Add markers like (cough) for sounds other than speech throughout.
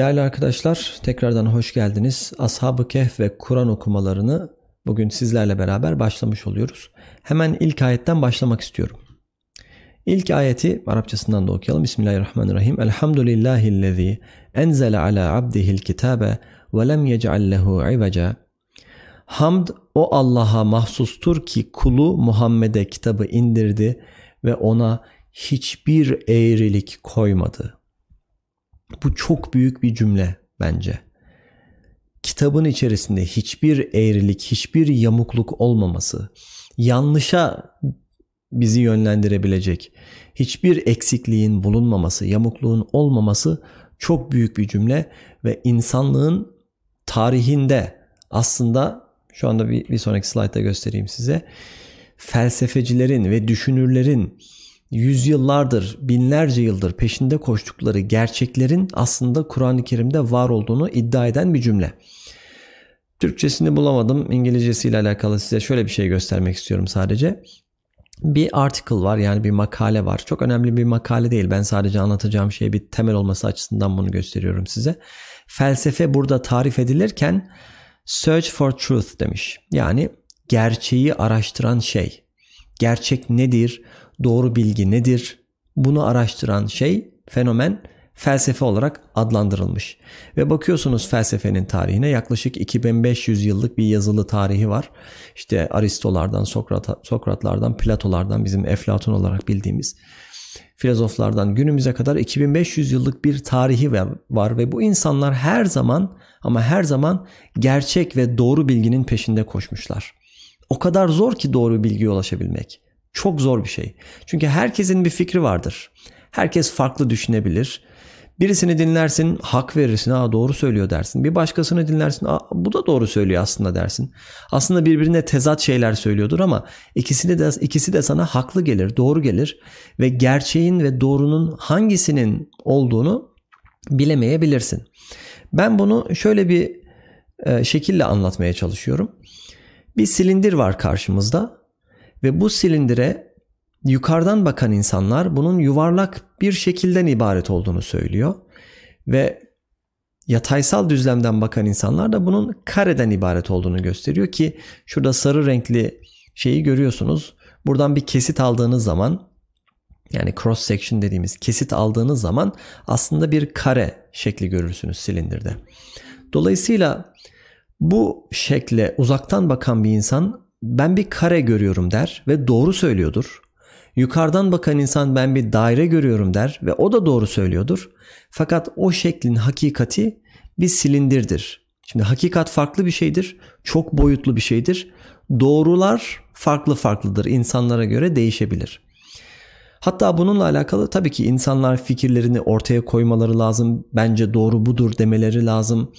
Değerli arkadaşlar, tekrardan hoş geldiniz. Ashab-ı Kehf ve Kur'an okumalarını bugün sizlerle beraber başlamış oluyoruz. Hemen ilk ayetten başlamak istiyorum. İlk ayeti Arapçasından da okuyalım. Bismillahirrahmanirrahim. Elhamdülillahillezî enzele ala abdihil kitabe ve lem yec'al lehu iveca. Hamd o Allah'a mahsustur ki kulu Muhammed'e kitabı indirdi ve ona hiçbir eğrilik koymadı. Bu çok büyük bir cümle bence. Kitabın içerisinde hiçbir eğrilik, hiçbir yamukluk olmaması, yanlışa bizi yönlendirebilecek hiçbir eksikliğin bulunmaması, yamukluğun olmaması çok büyük bir cümle ve insanlığın tarihinde aslında şu anda bir, bir sonraki slaytta göstereyim size felsefecilerin ve düşünürlerin yüzyıllardır, binlerce yıldır peşinde koştukları gerçeklerin aslında Kur'an-ı Kerim'de var olduğunu iddia eden bir cümle. Türkçesini bulamadım. İngilizcesiyle alakalı size şöyle bir şey göstermek istiyorum sadece. Bir article var yani bir makale var. Çok önemli bir makale değil. Ben sadece anlatacağım şey bir temel olması açısından bunu gösteriyorum size. Felsefe burada tarif edilirken search for truth demiş. Yani gerçeği araştıran şey. Gerçek nedir? doğru bilgi nedir? Bunu araştıran şey, fenomen felsefe olarak adlandırılmış. Ve bakıyorsunuz felsefenin tarihine yaklaşık 2500 yıllık bir yazılı tarihi var. İşte Aristolardan, Sokrat, Sokratlardan, Platolardan bizim Eflatun olarak bildiğimiz filozoflardan günümüze kadar 2500 yıllık bir tarihi var ve bu insanlar her zaman ama her zaman gerçek ve doğru bilginin peşinde koşmuşlar. O kadar zor ki doğru bilgiye ulaşabilmek. Çok zor bir şey. Çünkü herkesin bir fikri vardır. Herkes farklı düşünebilir. Birisini dinlersin, hak verirsin, aa doğru söylüyor dersin. Bir başkasını dinlersin, aa bu da doğru söylüyor aslında dersin. Aslında birbirine tezat şeyler söylüyordur ama ikisini de ikisi de sana haklı gelir, doğru gelir ve gerçeğin ve doğrunun hangisinin olduğunu bilemeyebilirsin. Ben bunu şöyle bir e, şekilde anlatmaya çalışıyorum. Bir silindir var karşımızda ve bu silindire yukarıdan bakan insanlar bunun yuvarlak bir şekilden ibaret olduğunu söylüyor. Ve yataysal düzlemden bakan insanlar da bunun kareden ibaret olduğunu gösteriyor ki şurada sarı renkli şeyi görüyorsunuz. Buradan bir kesit aldığınız zaman yani cross section dediğimiz kesit aldığınız zaman aslında bir kare şekli görürsünüz silindirde. Dolayısıyla bu şekle uzaktan bakan bir insan ben bir kare görüyorum der ve doğru söylüyordur. Yukarıdan bakan insan ben bir daire görüyorum der ve o da doğru söylüyordur. Fakat o şeklin hakikati bir silindirdir. Şimdi hakikat farklı bir şeydir. Çok boyutlu bir şeydir. Doğrular farklı farklıdır. İnsanlara göre değişebilir. Hatta bununla alakalı tabii ki insanlar fikirlerini ortaya koymaları lazım. Bence doğru budur demeleri lazım.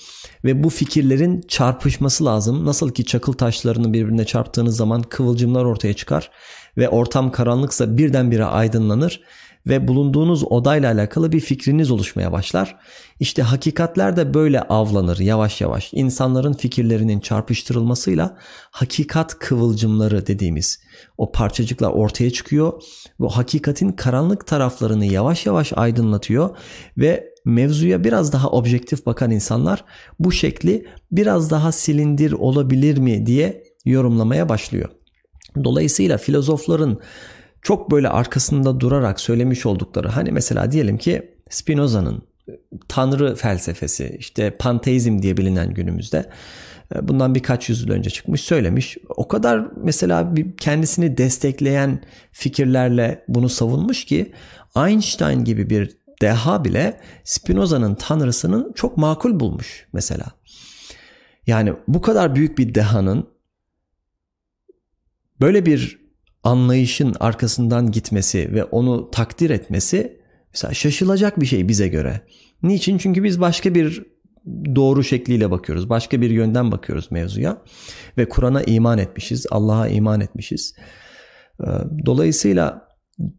Ve bu fikirlerin çarpışması lazım. Nasıl ki çakıl taşlarını birbirine çarptığınız zaman kıvılcımlar ortaya çıkar ve ortam karanlıksa birdenbire aydınlanır ve bulunduğunuz odayla alakalı bir fikriniz oluşmaya başlar. İşte hakikatler de böyle avlanır yavaş yavaş. İnsanların fikirlerinin çarpıştırılmasıyla hakikat kıvılcımları dediğimiz o parçacıklar ortaya çıkıyor. Bu hakikatin karanlık taraflarını yavaş yavaş aydınlatıyor ve mevzuya biraz daha objektif bakan insanlar bu şekli biraz daha silindir olabilir mi diye yorumlamaya başlıyor. Dolayısıyla filozofların çok böyle arkasında durarak söylemiş oldukları hani mesela diyelim ki Spinoza'nın tanrı felsefesi işte panteizm diye bilinen günümüzde e, bundan birkaç yüzyıl önce çıkmış söylemiş. O kadar mesela bir kendisini destekleyen fikirlerle bunu savunmuş ki Einstein gibi bir deha bile Spinoza'nın tanrısının çok makul bulmuş mesela. Yani bu kadar büyük bir dehanın böyle bir anlayışın arkasından gitmesi ve onu takdir etmesi mesela şaşılacak bir şey bize göre. Niçin? Çünkü biz başka bir doğru şekliyle bakıyoruz. Başka bir yönden bakıyoruz mevzuya ve Kur'an'a iman etmişiz, Allah'a iman etmişiz. Ee, dolayısıyla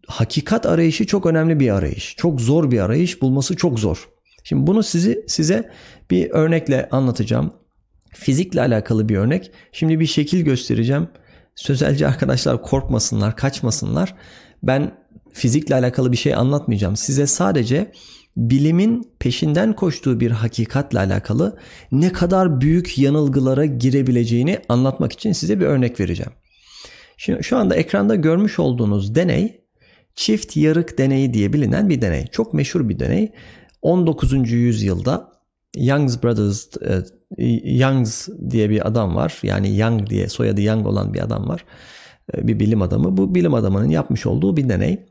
hakikat arayışı çok önemli bir arayış. Çok zor bir arayış, bulması çok zor. Şimdi bunu sizi size bir örnekle anlatacağım. Fizikle alakalı bir örnek. Şimdi bir şekil göstereceğim. Sözelci arkadaşlar korkmasınlar, kaçmasınlar. Ben fizikle alakalı bir şey anlatmayacağım. Size sadece bilimin peşinden koştuğu bir hakikatle alakalı ne kadar büyük yanılgılara girebileceğini anlatmak için size bir örnek vereceğim. Şimdi şu anda ekranda görmüş olduğunuz deney çift yarık deneyi diye bilinen bir deney. Çok meşhur bir deney. 19. yüzyılda Young's Brothers e, Young's diye bir adam var. Yani Young diye soyadı Young olan bir adam var. E, bir bilim adamı. Bu bilim adamının yapmış olduğu bir deney.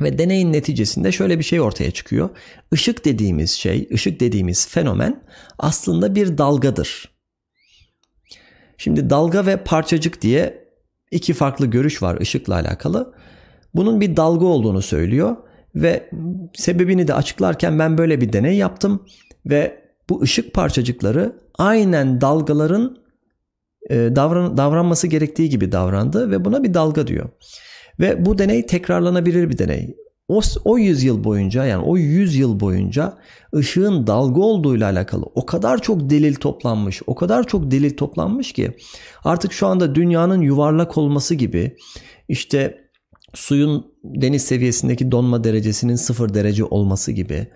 Ve deneyin neticesinde şöyle bir şey ortaya çıkıyor. Işık dediğimiz şey, ışık dediğimiz fenomen aslında bir dalgadır. Şimdi dalga ve parçacık diye iki farklı görüş var ışıkla alakalı. Bunun bir dalga olduğunu söylüyor ve sebebini de açıklarken ben böyle bir deney yaptım ve bu ışık parçacıkları aynen dalgaların e, davran, davranması gerektiği gibi davrandı ve buna bir dalga diyor. Ve bu deney tekrarlanabilir bir deney. O, o yüzyıl boyunca yani o yüzyıl boyunca ışığın dalga olduğuyla alakalı o kadar çok delil toplanmış, o kadar çok delil toplanmış ki artık şu anda dünyanın yuvarlak olması gibi işte suyun deniz seviyesindeki donma derecesinin sıfır derece olması gibi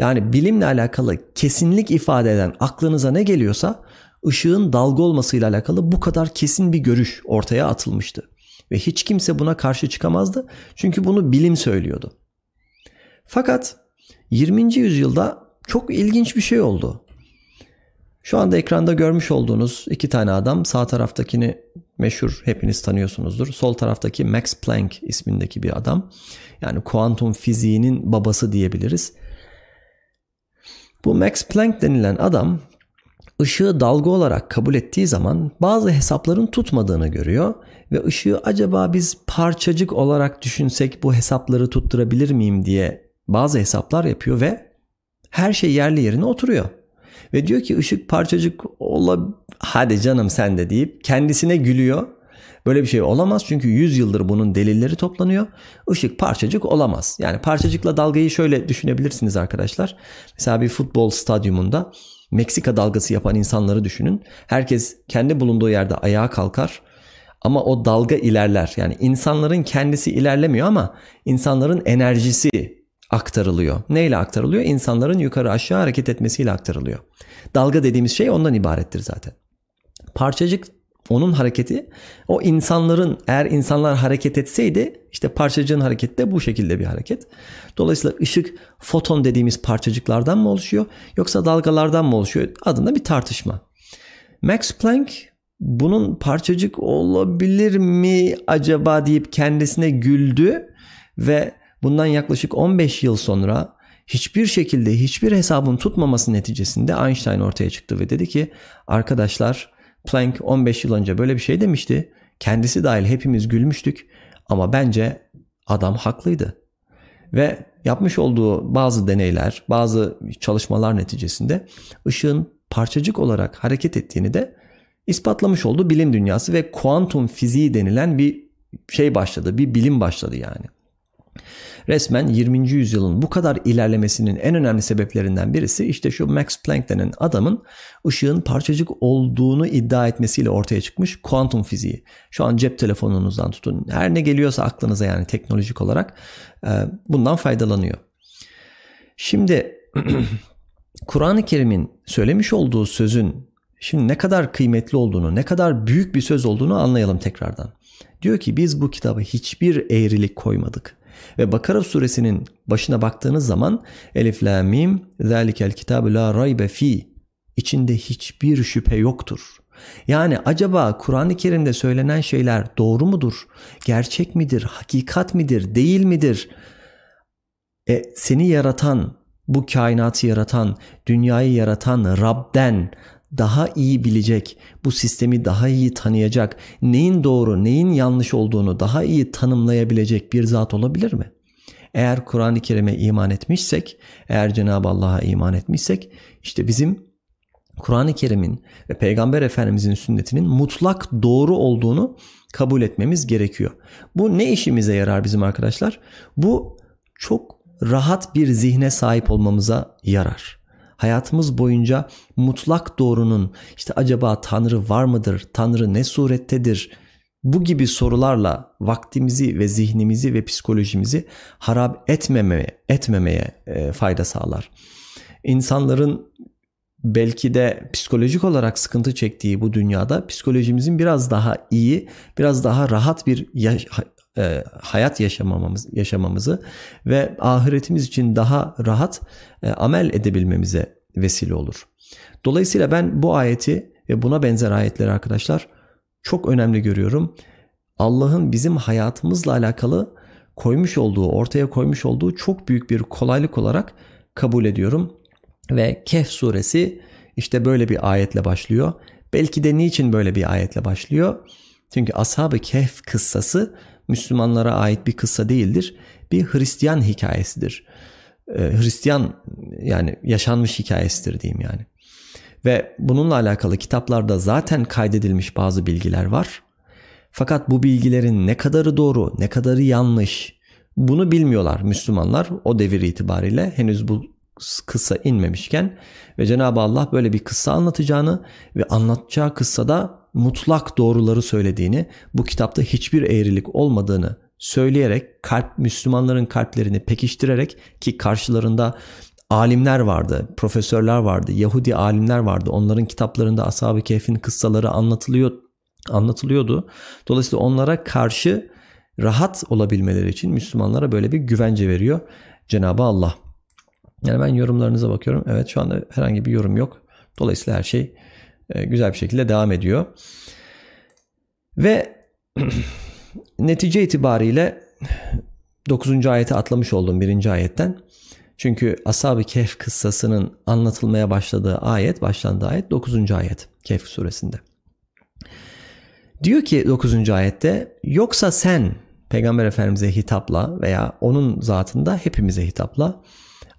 yani bilimle alakalı kesinlik ifade eden aklınıza ne geliyorsa ışığın dalga olmasıyla alakalı bu kadar kesin bir görüş ortaya atılmıştı. Ve hiç kimse buna karşı çıkamazdı. Çünkü bunu bilim söylüyordu. Fakat 20. yüzyılda çok ilginç bir şey oldu. Şu anda ekranda görmüş olduğunuz iki tane adam sağ taraftakini meşhur hepiniz tanıyorsunuzdur. Sol taraftaki Max Planck ismindeki bir adam. Yani kuantum fiziğinin babası diyebiliriz. Bu Max Planck denilen adam ışığı dalga olarak kabul ettiği zaman bazı hesapların tutmadığını görüyor ve ışığı acaba biz parçacık olarak düşünsek bu hesapları tutturabilir miyim diye bazı hesaplar yapıyor ve her şey yerli yerine oturuyor. Ve diyor ki ışık parçacık ola hadi canım sen de deyip kendisine gülüyor. Böyle bir şey olamaz çünkü 100 yıldır bunun delilleri toplanıyor. Işık parçacık olamaz. Yani parçacıkla dalgayı şöyle düşünebilirsiniz arkadaşlar. Mesela bir futbol stadyumunda Meksika dalgası yapan insanları düşünün. Herkes kendi bulunduğu yerde ayağa kalkar ama o dalga ilerler. Yani insanların kendisi ilerlemiyor ama insanların enerjisi aktarılıyor. Neyle aktarılıyor? İnsanların yukarı aşağı hareket etmesiyle aktarılıyor. Dalga dediğimiz şey ondan ibarettir zaten. Parçacık onun hareketi o insanların eğer insanlar hareket etseydi işte parçacığın hareketi de bu şekilde bir hareket. Dolayısıyla ışık foton dediğimiz parçacıklardan mı oluşuyor yoksa dalgalardan mı oluşuyor adında bir tartışma. Max Planck bunun parçacık olabilir mi acaba deyip kendisine güldü ve bundan yaklaşık 15 yıl sonra hiçbir şekilde hiçbir hesabın tutmaması neticesinde Einstein ortaya çıktı ve dedi ki arkadaşlar Planck 15 yıl önce böyle bir şey demişti. Kendisi dahil hepimiz gülmüştük ama bence adam haklıydı. Ve yapmış olduğu bazı deneyler, bazı çalışmalar neticesinde ışığın parçacık olarak hareket ettiğini de ispatlamış oldu bilim dünyası ve kuantum fiziği denilen bir şey başladı, bir bilim başladı yani. Resmen 20. yüzyılın bu kadar ilerlemesinin en önemli sebeplerinden birisi işte şu Max Planck denen adamın ışığın parçacık olduğunu iddia etmesiyle ortaya çıkmış kuantum fiziği. Şu an cep telefonunuzdan tutun her ne geliyorsa aklınıza yani teknolojik olarak e, bundan faydalanıyor. Şimdi (clears throat) Kur'an-ı Kerim'in söylemiş olduğu sözün şimdi ne kadar kıymetli olduğunu, ne kadar büyük bir söz olduğunu anlayalım tekrardan. Diyor ki biz bu kitaba hiçbir eğrilik koymadık. Ve Bakara suresinin başına baktığınız zaman Elif la mim zalikel kitabu la raybe fi içinde hiçbir şüphe yoktur. Yani acaba Kur'an-ı Kerim'de söylenen şeyler doğru mudur? Gerçek midir? Hakikat midir? Değil midir? E, seni yaratan, bu kainatı yaratan, dünyayı yaratan Rab'den daha iyi bilecek, bu sistemi daha iyi tanıyacak, neyin doğru, neyin yanlış olduğunu daha iyi tanımlayabilecek bir zat olabilir mi? Eğer Kur'an-ı Kerim'e iman etmişsek, eğer Cenab-ı Allah'a iman etmişsek, işte bizim Kur'an-ı Kerim'in ve Peygamber Efendimizin sünnetinin mutlak doğru olduğunu kabul etmemiz gerekiyor. Bu ne işimize yarar bizim arkadaşlar? Bu çok rahat bir zihne sahip olmamıza yarar hayatımız boyunca mutlak doğrunun işte acaba Tanrı var mıdır? Tanrı ne surettedir? bu gibi sorularla vaktimizi ve zihnimizi ve psikolojimizi harap etmemeye, etmemeye fayda sağlar. İnsanların belki de psikolojik olarak sıkıntı çektiği bu dünyada psikolojimizin biraz daha iyi, biraz daha rahat bir e, hayat yaşamamamız yaşamamızı ve ahiretimiz için daha rahat e, amel edebilmemize vesile olur. Dolayısıyla ben bu ayeti ve buna benzer ayetleri arkadaşlar çok önemli görüyorum. Allah'ın bizim hayatımızla alakalı koymuş olduğu, ortaya koymuş olduğu çok büyük bir kolaylık olarak kabul ediyorum. Ve Kehf suresi işte böyle bir ayetle başlıyor. Belki de niçin böyle bir ayetle başlıyor? Çünkü Ashab-ı Kehf kıssası Müslümanlara ait bir kıssa değildir. Bir Hristiyan hikayesidir. Ee, Hristiyan yani yaşanmış hikayesidir diyeyim yani. Ve bununla alakalı kitaplarda zaten kaydedilmiş bazı bilgiler var. Fakat bu bilgilerin ne kadarı doğru, ne kadarı yanlış bunu bilmiyorlar Müslümanlar o devir itibariyle henüz bu kıssa inmemişken ve Cenab-ı Allah böyle bir kıssa anlatacağını ve anlatacağı kıssada mutlak doğruları söylediğini, bu kitapta hiçbir eğrilik olmadığını söyleyerek kalp Müslümanların kalplerini pekiştirerek ki karşılarında alimler vardı, profesörler vardı, Yahudi alimler vardı. Onların kitaplarında Ashab-ı Kehf'in kıssaları anlatılıyor anlatılıyordu. Dolayısıyla onlara karşı rahat olabilmeleri için Müslümanlara böyle bir güvence veriyor Cenab-ı Allah. Yani ben yorumlarınıza bakıyorum. Evet şu anda herhangi bir yorum yok. Dolayısıyla her şey e, güzel bir şekilde devam ediyor. Ve (clears throat) netice itibariyle 9. ayete atlamış oldum 1. ayetten. Çünkü Ashab-ı Kehf kıssasının anlatılmaya başladığı ayet, başlandığı ayet 9. ayet Kehf suresinde. Diyor ki 9. ayette yoksa sen Peygamber Efendimiz'e hitapla veya onun zatında hepimize hitapla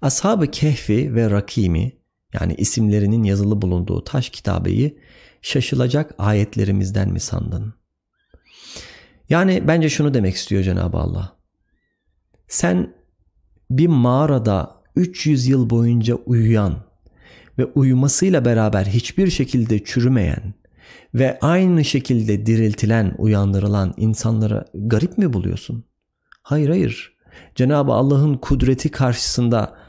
Ashab-ı Kehfi ve Rakim'i yani isimlerinin yazılı bulunduğu taş kitabeyi şaşılacak ayetlerimizden mi sandın? Yani bence şunu demek istiyor Cenab-ı Allah. Sen bir mağarada 300 yıl boyunca uyuyan ve uyumasıyla beraber hiçbir şekilde çürümeyen ve aynı şekilde diriltilen, uyandırılan insanlara garip mi buluyorsun? Hayır hayır. Cenab-ı Allah'ın kudreti karşısında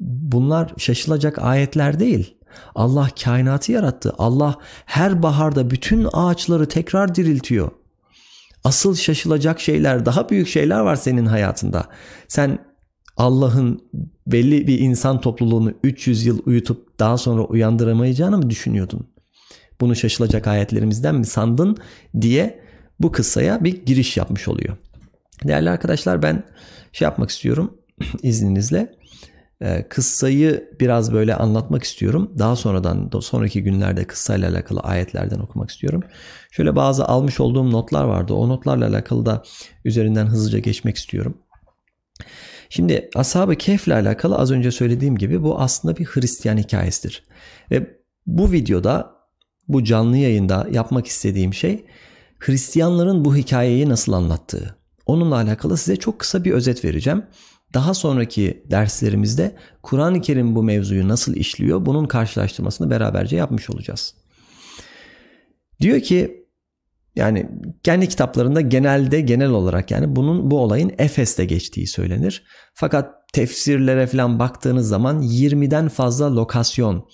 bunlar şaşılacak ayetler değil. Allah kainatı yarattı. Allah her baharda bütün ağaçları tekrar diriltiyor. Asıl şaşılacak şeyler, daha büyük şeyler var senin hayatında. Sen Allah'ın belli bir insan topluluğunu 300 yıl uyutup daha sonra uyandıramayacağını mı düşünüyordun? Bunu şaşılacak ayetlerimizden mi sandın diye bu kıssaya bir giriş yapmış oluyor. Değerli arkadaşlar ben şey yapmak istiyorum (clears throat) izninizle. Ee, kıssayı biraz böyle anlatmak istiyorum. Daha sonradan sonraki günlerde kıssayla alakalı ayetlerden okumak istiyorum. Şöyle bazı almış olduğum notlar vardı. O notlarla alakalı da üzerinden hızlıca geçmek istiyorum. Şimdi Ashab-ı Kehf'le alakalı az önce söylediğim gibi bu aslında bir Hristiyan hikayesidir. Ve bu videoda bu canlı yayında yapmak istediğim şey Hristiyanların bu hikayeyi nasıl anlattığı. Onunla alakalı size çok kısa bir özet vereceğim. Daha sonraki derslerimizde Kur'an-ı Kerim bu mevzuyu nasıl işliyor bunun karşılaştırmasını beraberce yapmış olacağız. Diyor ki yani kendi kitaplarında genelde genel olarak yani bunun bu olayın Efes'te geçtiği söylenir. Fakat tefsirlere falan baktığınız zaman 20'den fazla lokasyon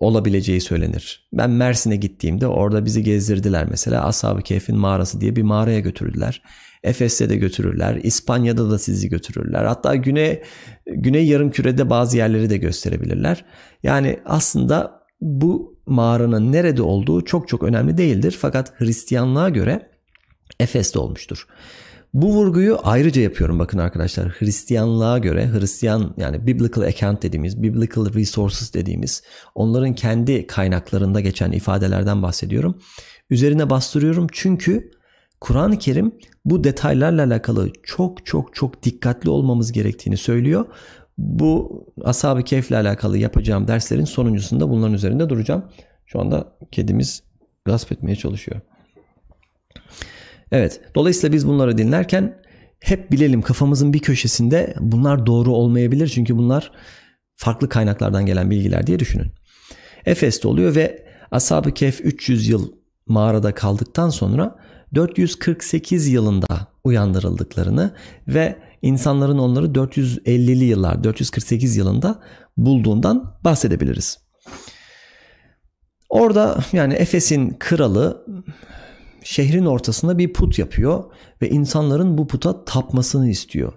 olabileceği söylenir. Ben Mersin'e gittiğimde orada bizi gezdirdiler mesela Ashab-ı Kehf'in mağarası diye bir mağaraya götürdüler. Efes'e de götürürler. İspanya'da da sizi götürürler. Hatta güney güney yarım kürede bazı yerleri de gösterebilirler. Yani aslında bu mağaranın nerede olduğu çok çok önemli değildir. Fakat Hristiyanlığa göre Efes'te olmuştur. Bu vurguyu ayrıca yapıyorum bakın arkadaşlar. Hristiyanlığa göre Hristiyan yani biblical account dediğimiz, biblical resources dediğimiz onların kendi kaynaklarında geçen ifadelerden bahsediyorum. Üzerine bastırıyorum çünkü Kur'an-ı Kerim bu detaylarla alakalı çok çok çok dikkatli olmamız gerektiğini söylüyor. Bu Ashab-ı alakalı yapacağım derslerin sonuncusunda bunların üzerinde duracağım. Şu anda kedimiz gasp etmeye çalışıyor. Evet. Dolayısıyla biz bunları dinlerken hep bilelim kafamızın bir köşesinde bunlar doğru olmayabilir. Çünkü bunlar farklı kaynaklardan gelen bilgiler diye düşünün. Efes'te oluyor ve Ashab-ı Kehf 300 yıl mağarada kaldıktan sonra 448 yılında uyandırıldıklarını ve insanların onları 450'li yıllar 448 yılında bulduğundan bahsedebiliriz. Orada yani Efes'in kralı şehrin ortasında bir put yapıyor ve insanların bu puta tapmasını istiyor.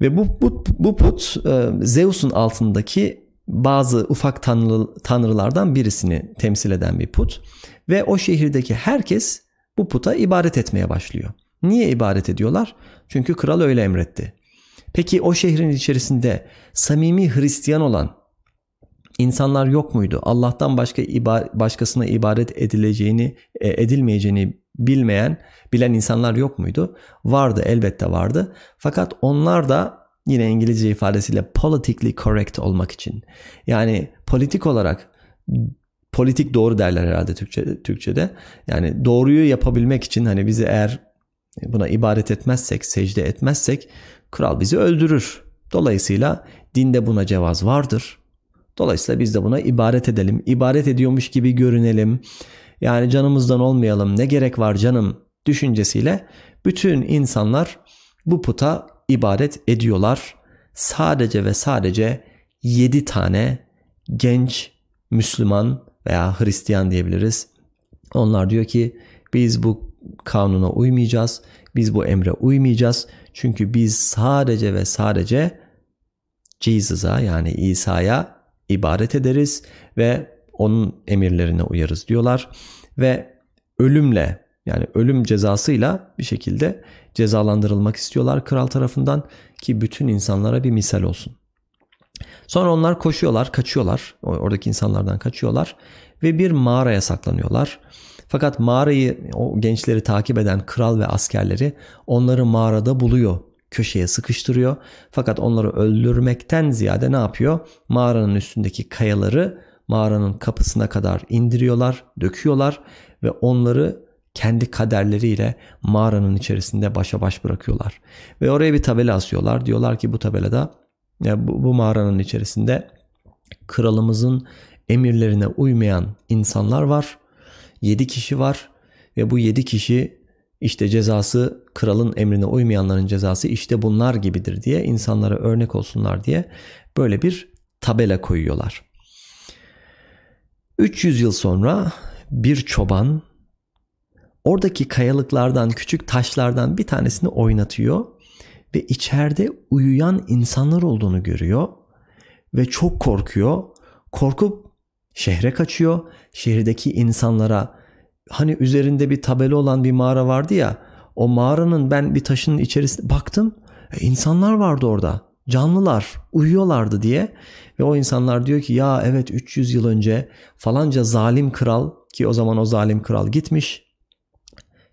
Ve bu, bu, bu put e, Zeus'un altındaki bazı ufak tanrı, tanrılardan birisini temsil eden bir put. Ve o şehirdeki herkes bu puta ibadet etmeye başlıyor. Niye ibadet ediyorlar? Çünkü kral öyle emretti. Peki o şehrin içerisinde samimi Hristiyan olan insanlar yok muydu? Allah'tan başka başkasına ibadet edileceğini, e, edilmeyeceğini bilmeyen, bilen insanlar yok muydu? Vardı, elbette vardı. Fakat onlar da yine İngilizce ifadesiyle politically correct olmak için. Yani politik olarak politik doğru derler herhalde Türkçe, Türkçe'de. Yani doğruyu yapabilmek için hani bizi eğer buna ibadet etmezsek, secde etmezsek kral bizi öldürür. Dolayısıyla dinde buna cevaz vardır. Dolayısıyla biz de buna ibaret edelim. İbaret ediyormuş gibi görünelim. Yani canımızdan olmayalım. Ne gerek var canım düşüncesiyle bütün insanlar bu puta ibadet ediyorlar. Sadece ve sadece 7 tane genç Müslüman veya Hristiyan diyebiliriz. Onlar diyor ki biz bu kanuna uymayacağız. Biz bu emre uymayacağız. Çünkü biz sadece ve sadece Jesus'a yani İsa'ya ibadet ederiz ve onun emirlerine uyarız diyorlar ve ölümle yani ölüm cezasıyla bir şekilde cezalandırılmak istiyorlar kral tarafından ki bütün insanlara bir misal olsun. Sonra onlar koşuyorlar, kaçıyorlar. Oradaki insanlardan kaçıyorlar ve bir mağaraya saklanıyorlar. Fakat mağarayı o gençleri takip eden kral ve askerleri onları mağarada buluyor. Köşeye sıkıştırıyor. Fakat onları öldürmekten ziyade ne yapıyor? Mağaranın üstündeki kayaları mağaranın kapısına kadar indiriyorlar, döküyorlar ve onları kendi kaderleriyle mağaranın içerisinde başa baş bırakıyorlar. Ve oraya bir tabela asıyorlar. Diyorlar ki bu tabelada ya bu, bu mağaranın içerisinde kralımızın emirlerine uymayan insanlar var. 7 kişi var ve bu 7 kişi işte cezası kralın emrine uymayanların cezası işte bunlar gibidir diye insanlara örnek olsunlar diye böyle bir tabela koyuyorlar. 300 yıl sonra bir çoban oradaki kayalıklardan, küçük taşlardan bir tanesini oynatıyor ve içeride uyuyan insanlar olduğunu görüyor ve çok korkuyor. Korkup şehre kaçıyor. Şehirdeki insanlara hani üzerinde bir tabela olan bir mağara vardı ya o mağaranın ben bir taşın içerisinde baktım e, insanlar vardı orada canlılar uyuyorlardı diye ve o insanlar diyor ki ya evet 300 yıl önce falanca zalim kral ki o zaman o zalim kral gitmiş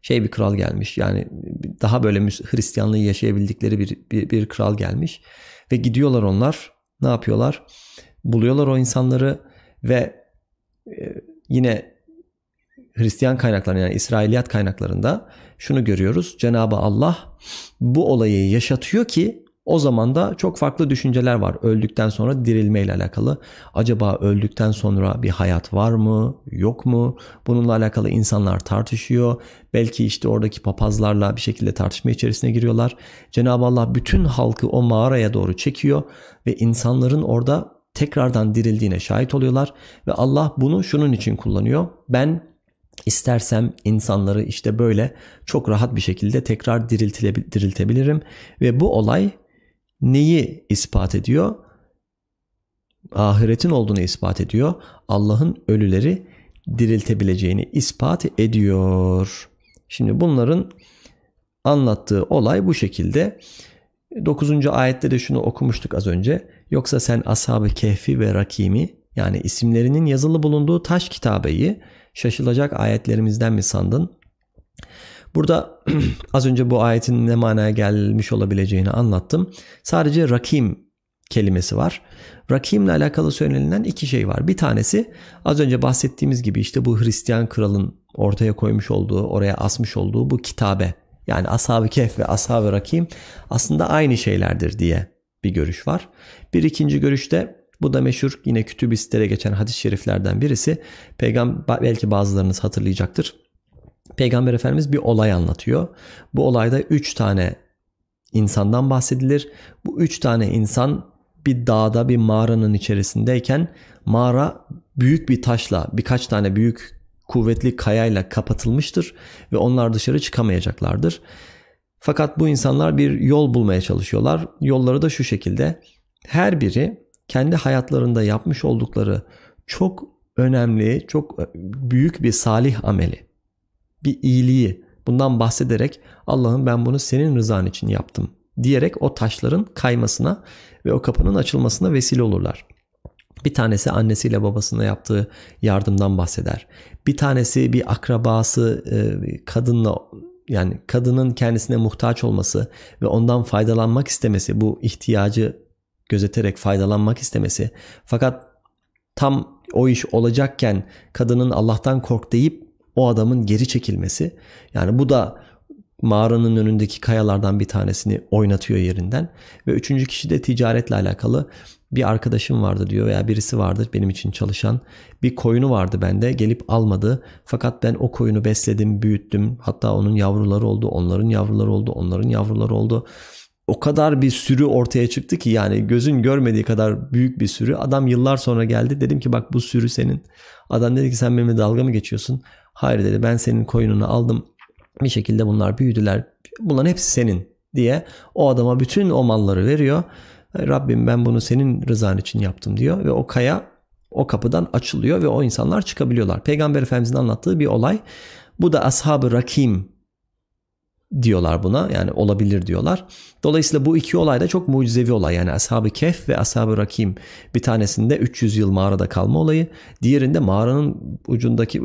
şey bir kral gelmiş. Yani daha böyle Hristiyanlığı yaşayabildikleri bir, bir, bir kral gelmiş. Ve gidiyorlar onlar. Ne yapıyorlar? Buluyorlar o insanları ve e, yine Hristiyan kaynaklarında yani İsrailiyat kaynaklarında şunu görüyoruz. Cenabı Allah bu olayı yaşatıyor ki o zaman da çok farklı düşünceler var öldükten sonra dirilme ile alakalı. Acaba öldükten sonra bir hayat var mı, yok mu? Bununla alakalı insanlar tartışıyor. Belki işte oradaki papazlarla bir şekilde tartışma içerisine giriyorlar. Cenab-ı Allah bütün halkı o mağaraya doğru çekiyor ve insanların orada tekrardan dirildiğine şahit oluyorlar ve Allah bunu şunun için kullanıyor. Ben İstersem insanları işte böyle çok rahat bir şekilde tekrar diriltebilirim ve bu olay neyi ispat ediyor? Ahiretin olduğunu ispat ediyor. Allah'ın ölüleri diriltebileceğini ispat ediyor. Şimdi bunların anlattığı olay bu şekilde. 9. ayette de şunu okumuştuk az önce. Yoksa sen ashab-ı kehfi ve rakimi yani isimlerinin yazılı bulunduğu taş kitabeyi şaşılacak ayetlerimizden mi sandın? Burada (clears throat) az önce bu ayetin ne manaya gelmiş olabileceğini anlattım. Sadece rakim kelimesi var. Rakimle alakalı söylenilen iki şey var. Bir tanesi az önce bahsettiğimiz gibi işte bu Hristiyan kralın ortaya koymuş olduğu, oraya asmış olduğu bu kitabe. Yani Ashab-ı Kehf ve Ashab-ı Rakim aslında aynı şeylerdir diye bir görüş var. Bir ikinci görüşte bu da meşhur yine kütüb-i geçen hadis-i şeriflerden birisi. Peygamber belki bazılarınız hatırlayacaktır. Peygamber Efendimiz bir olay anlatıyor. Bu olayda üç tane insandan bahsedilir. Bu üç tane insan bir dağda bir mağaranın içerisindeyken mağara büyük bir taşla birkaç tane büyük kuvvetli kayayla kapatılmıştır ve onlar dışarı çıkamayacaklardır. Fakat bu insanlar bir yol bulmaya çalışıyorlar. Yolları da şu şekilde. Her biri kendi hayatlarında yapmış oldukları çok önemli, çok büyük bir salih ameli, bir iyiliği bundan bahsederek Allah'ım ben bunu senin rızan için yaptım diyerek o taşların kaymasına ve o kapının açılmasına vesile olurlar. Bir tanesi annesiyle babasına yaptığı yardımdan bahseder. Bir tanesi bir akrabası e, kadınla yani kadının kendisine muhtaç olması ve ondan faydalanmak istemesi, bu ihtiyacı gözeterek faydalanmak istemesi. Fakat tam o iş olacakken kadının Allah'tan kork deyip o adamın geri çekilmesi. Yani bu da mağaranın önündeki kayalardan bir tanesini oynatıyor yerinden. Ve üçüncü kişi de ticaretle alakalı bir arkadaşım vardı diyor veya birisi vardı benim için çalışan. Bir koyunu vardı bende gelip almadı. Fakat ben o koyunu besledim, büyüttüm. Hatta onun yavruları oldu, onların yavruları oldu, onların yavruları oldu. O kadar bir sürü ortaya çıktı ki yani gözün görmediği kadar büyük bir sürü. Adam yıllar sonra geldi. Dedim ki bak bu sürü senin. Adam dedi ki sen benimle dalga mı geçiyorsun? Hayır dedi ben senin koyununu aldım. Bir şekilde bunlar büyüdüler. Bunların hepsi senin diye o adama bütün o malları veriyor. Rabbim ben bunu senin rızan için yaptım diyor ve o kaya o kapıdan açılıyor ve o insanlar çıkabiliyorlar. Peygamber Efendimizin anlattığı bir olay. Bu da ashab-ı rakim diyorlar buna. Yani olabilir diyorlar. Dolayısıyla bu iki olay da çok mucizevi olay. Yani Ashab-ı Kehf ve Ashab-ı Rakim bir tanesinde 300 yıl mağarada kalma olayı. Diğerinde mağaranın ucundaki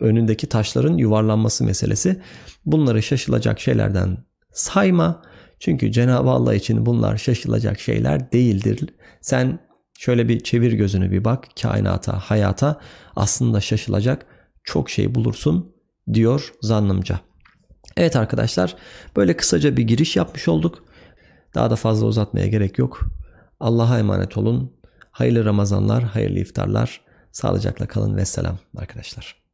önündeki taşların yuvarlanması meselesi. Bunları şaşılacak şeylerden sayma. Çünkü Cenab-ı Allah için bunlar şaşılacak şeyler değildir. Sen şöyle bir çevir gözünü bir bak kainata, hayata aslında şaşılacak çok şey bulursun diyor zannımca. Evet arkadaşlar böyle kısaca bir giriş yapmış olduk. Daha da fazla uzatmaya gerek yok. Allah'a emanet olun. Hayırlı Ramazanlar, hayırlı iftarlar. Sağlıcakla kalın ve selam arkadaşlar.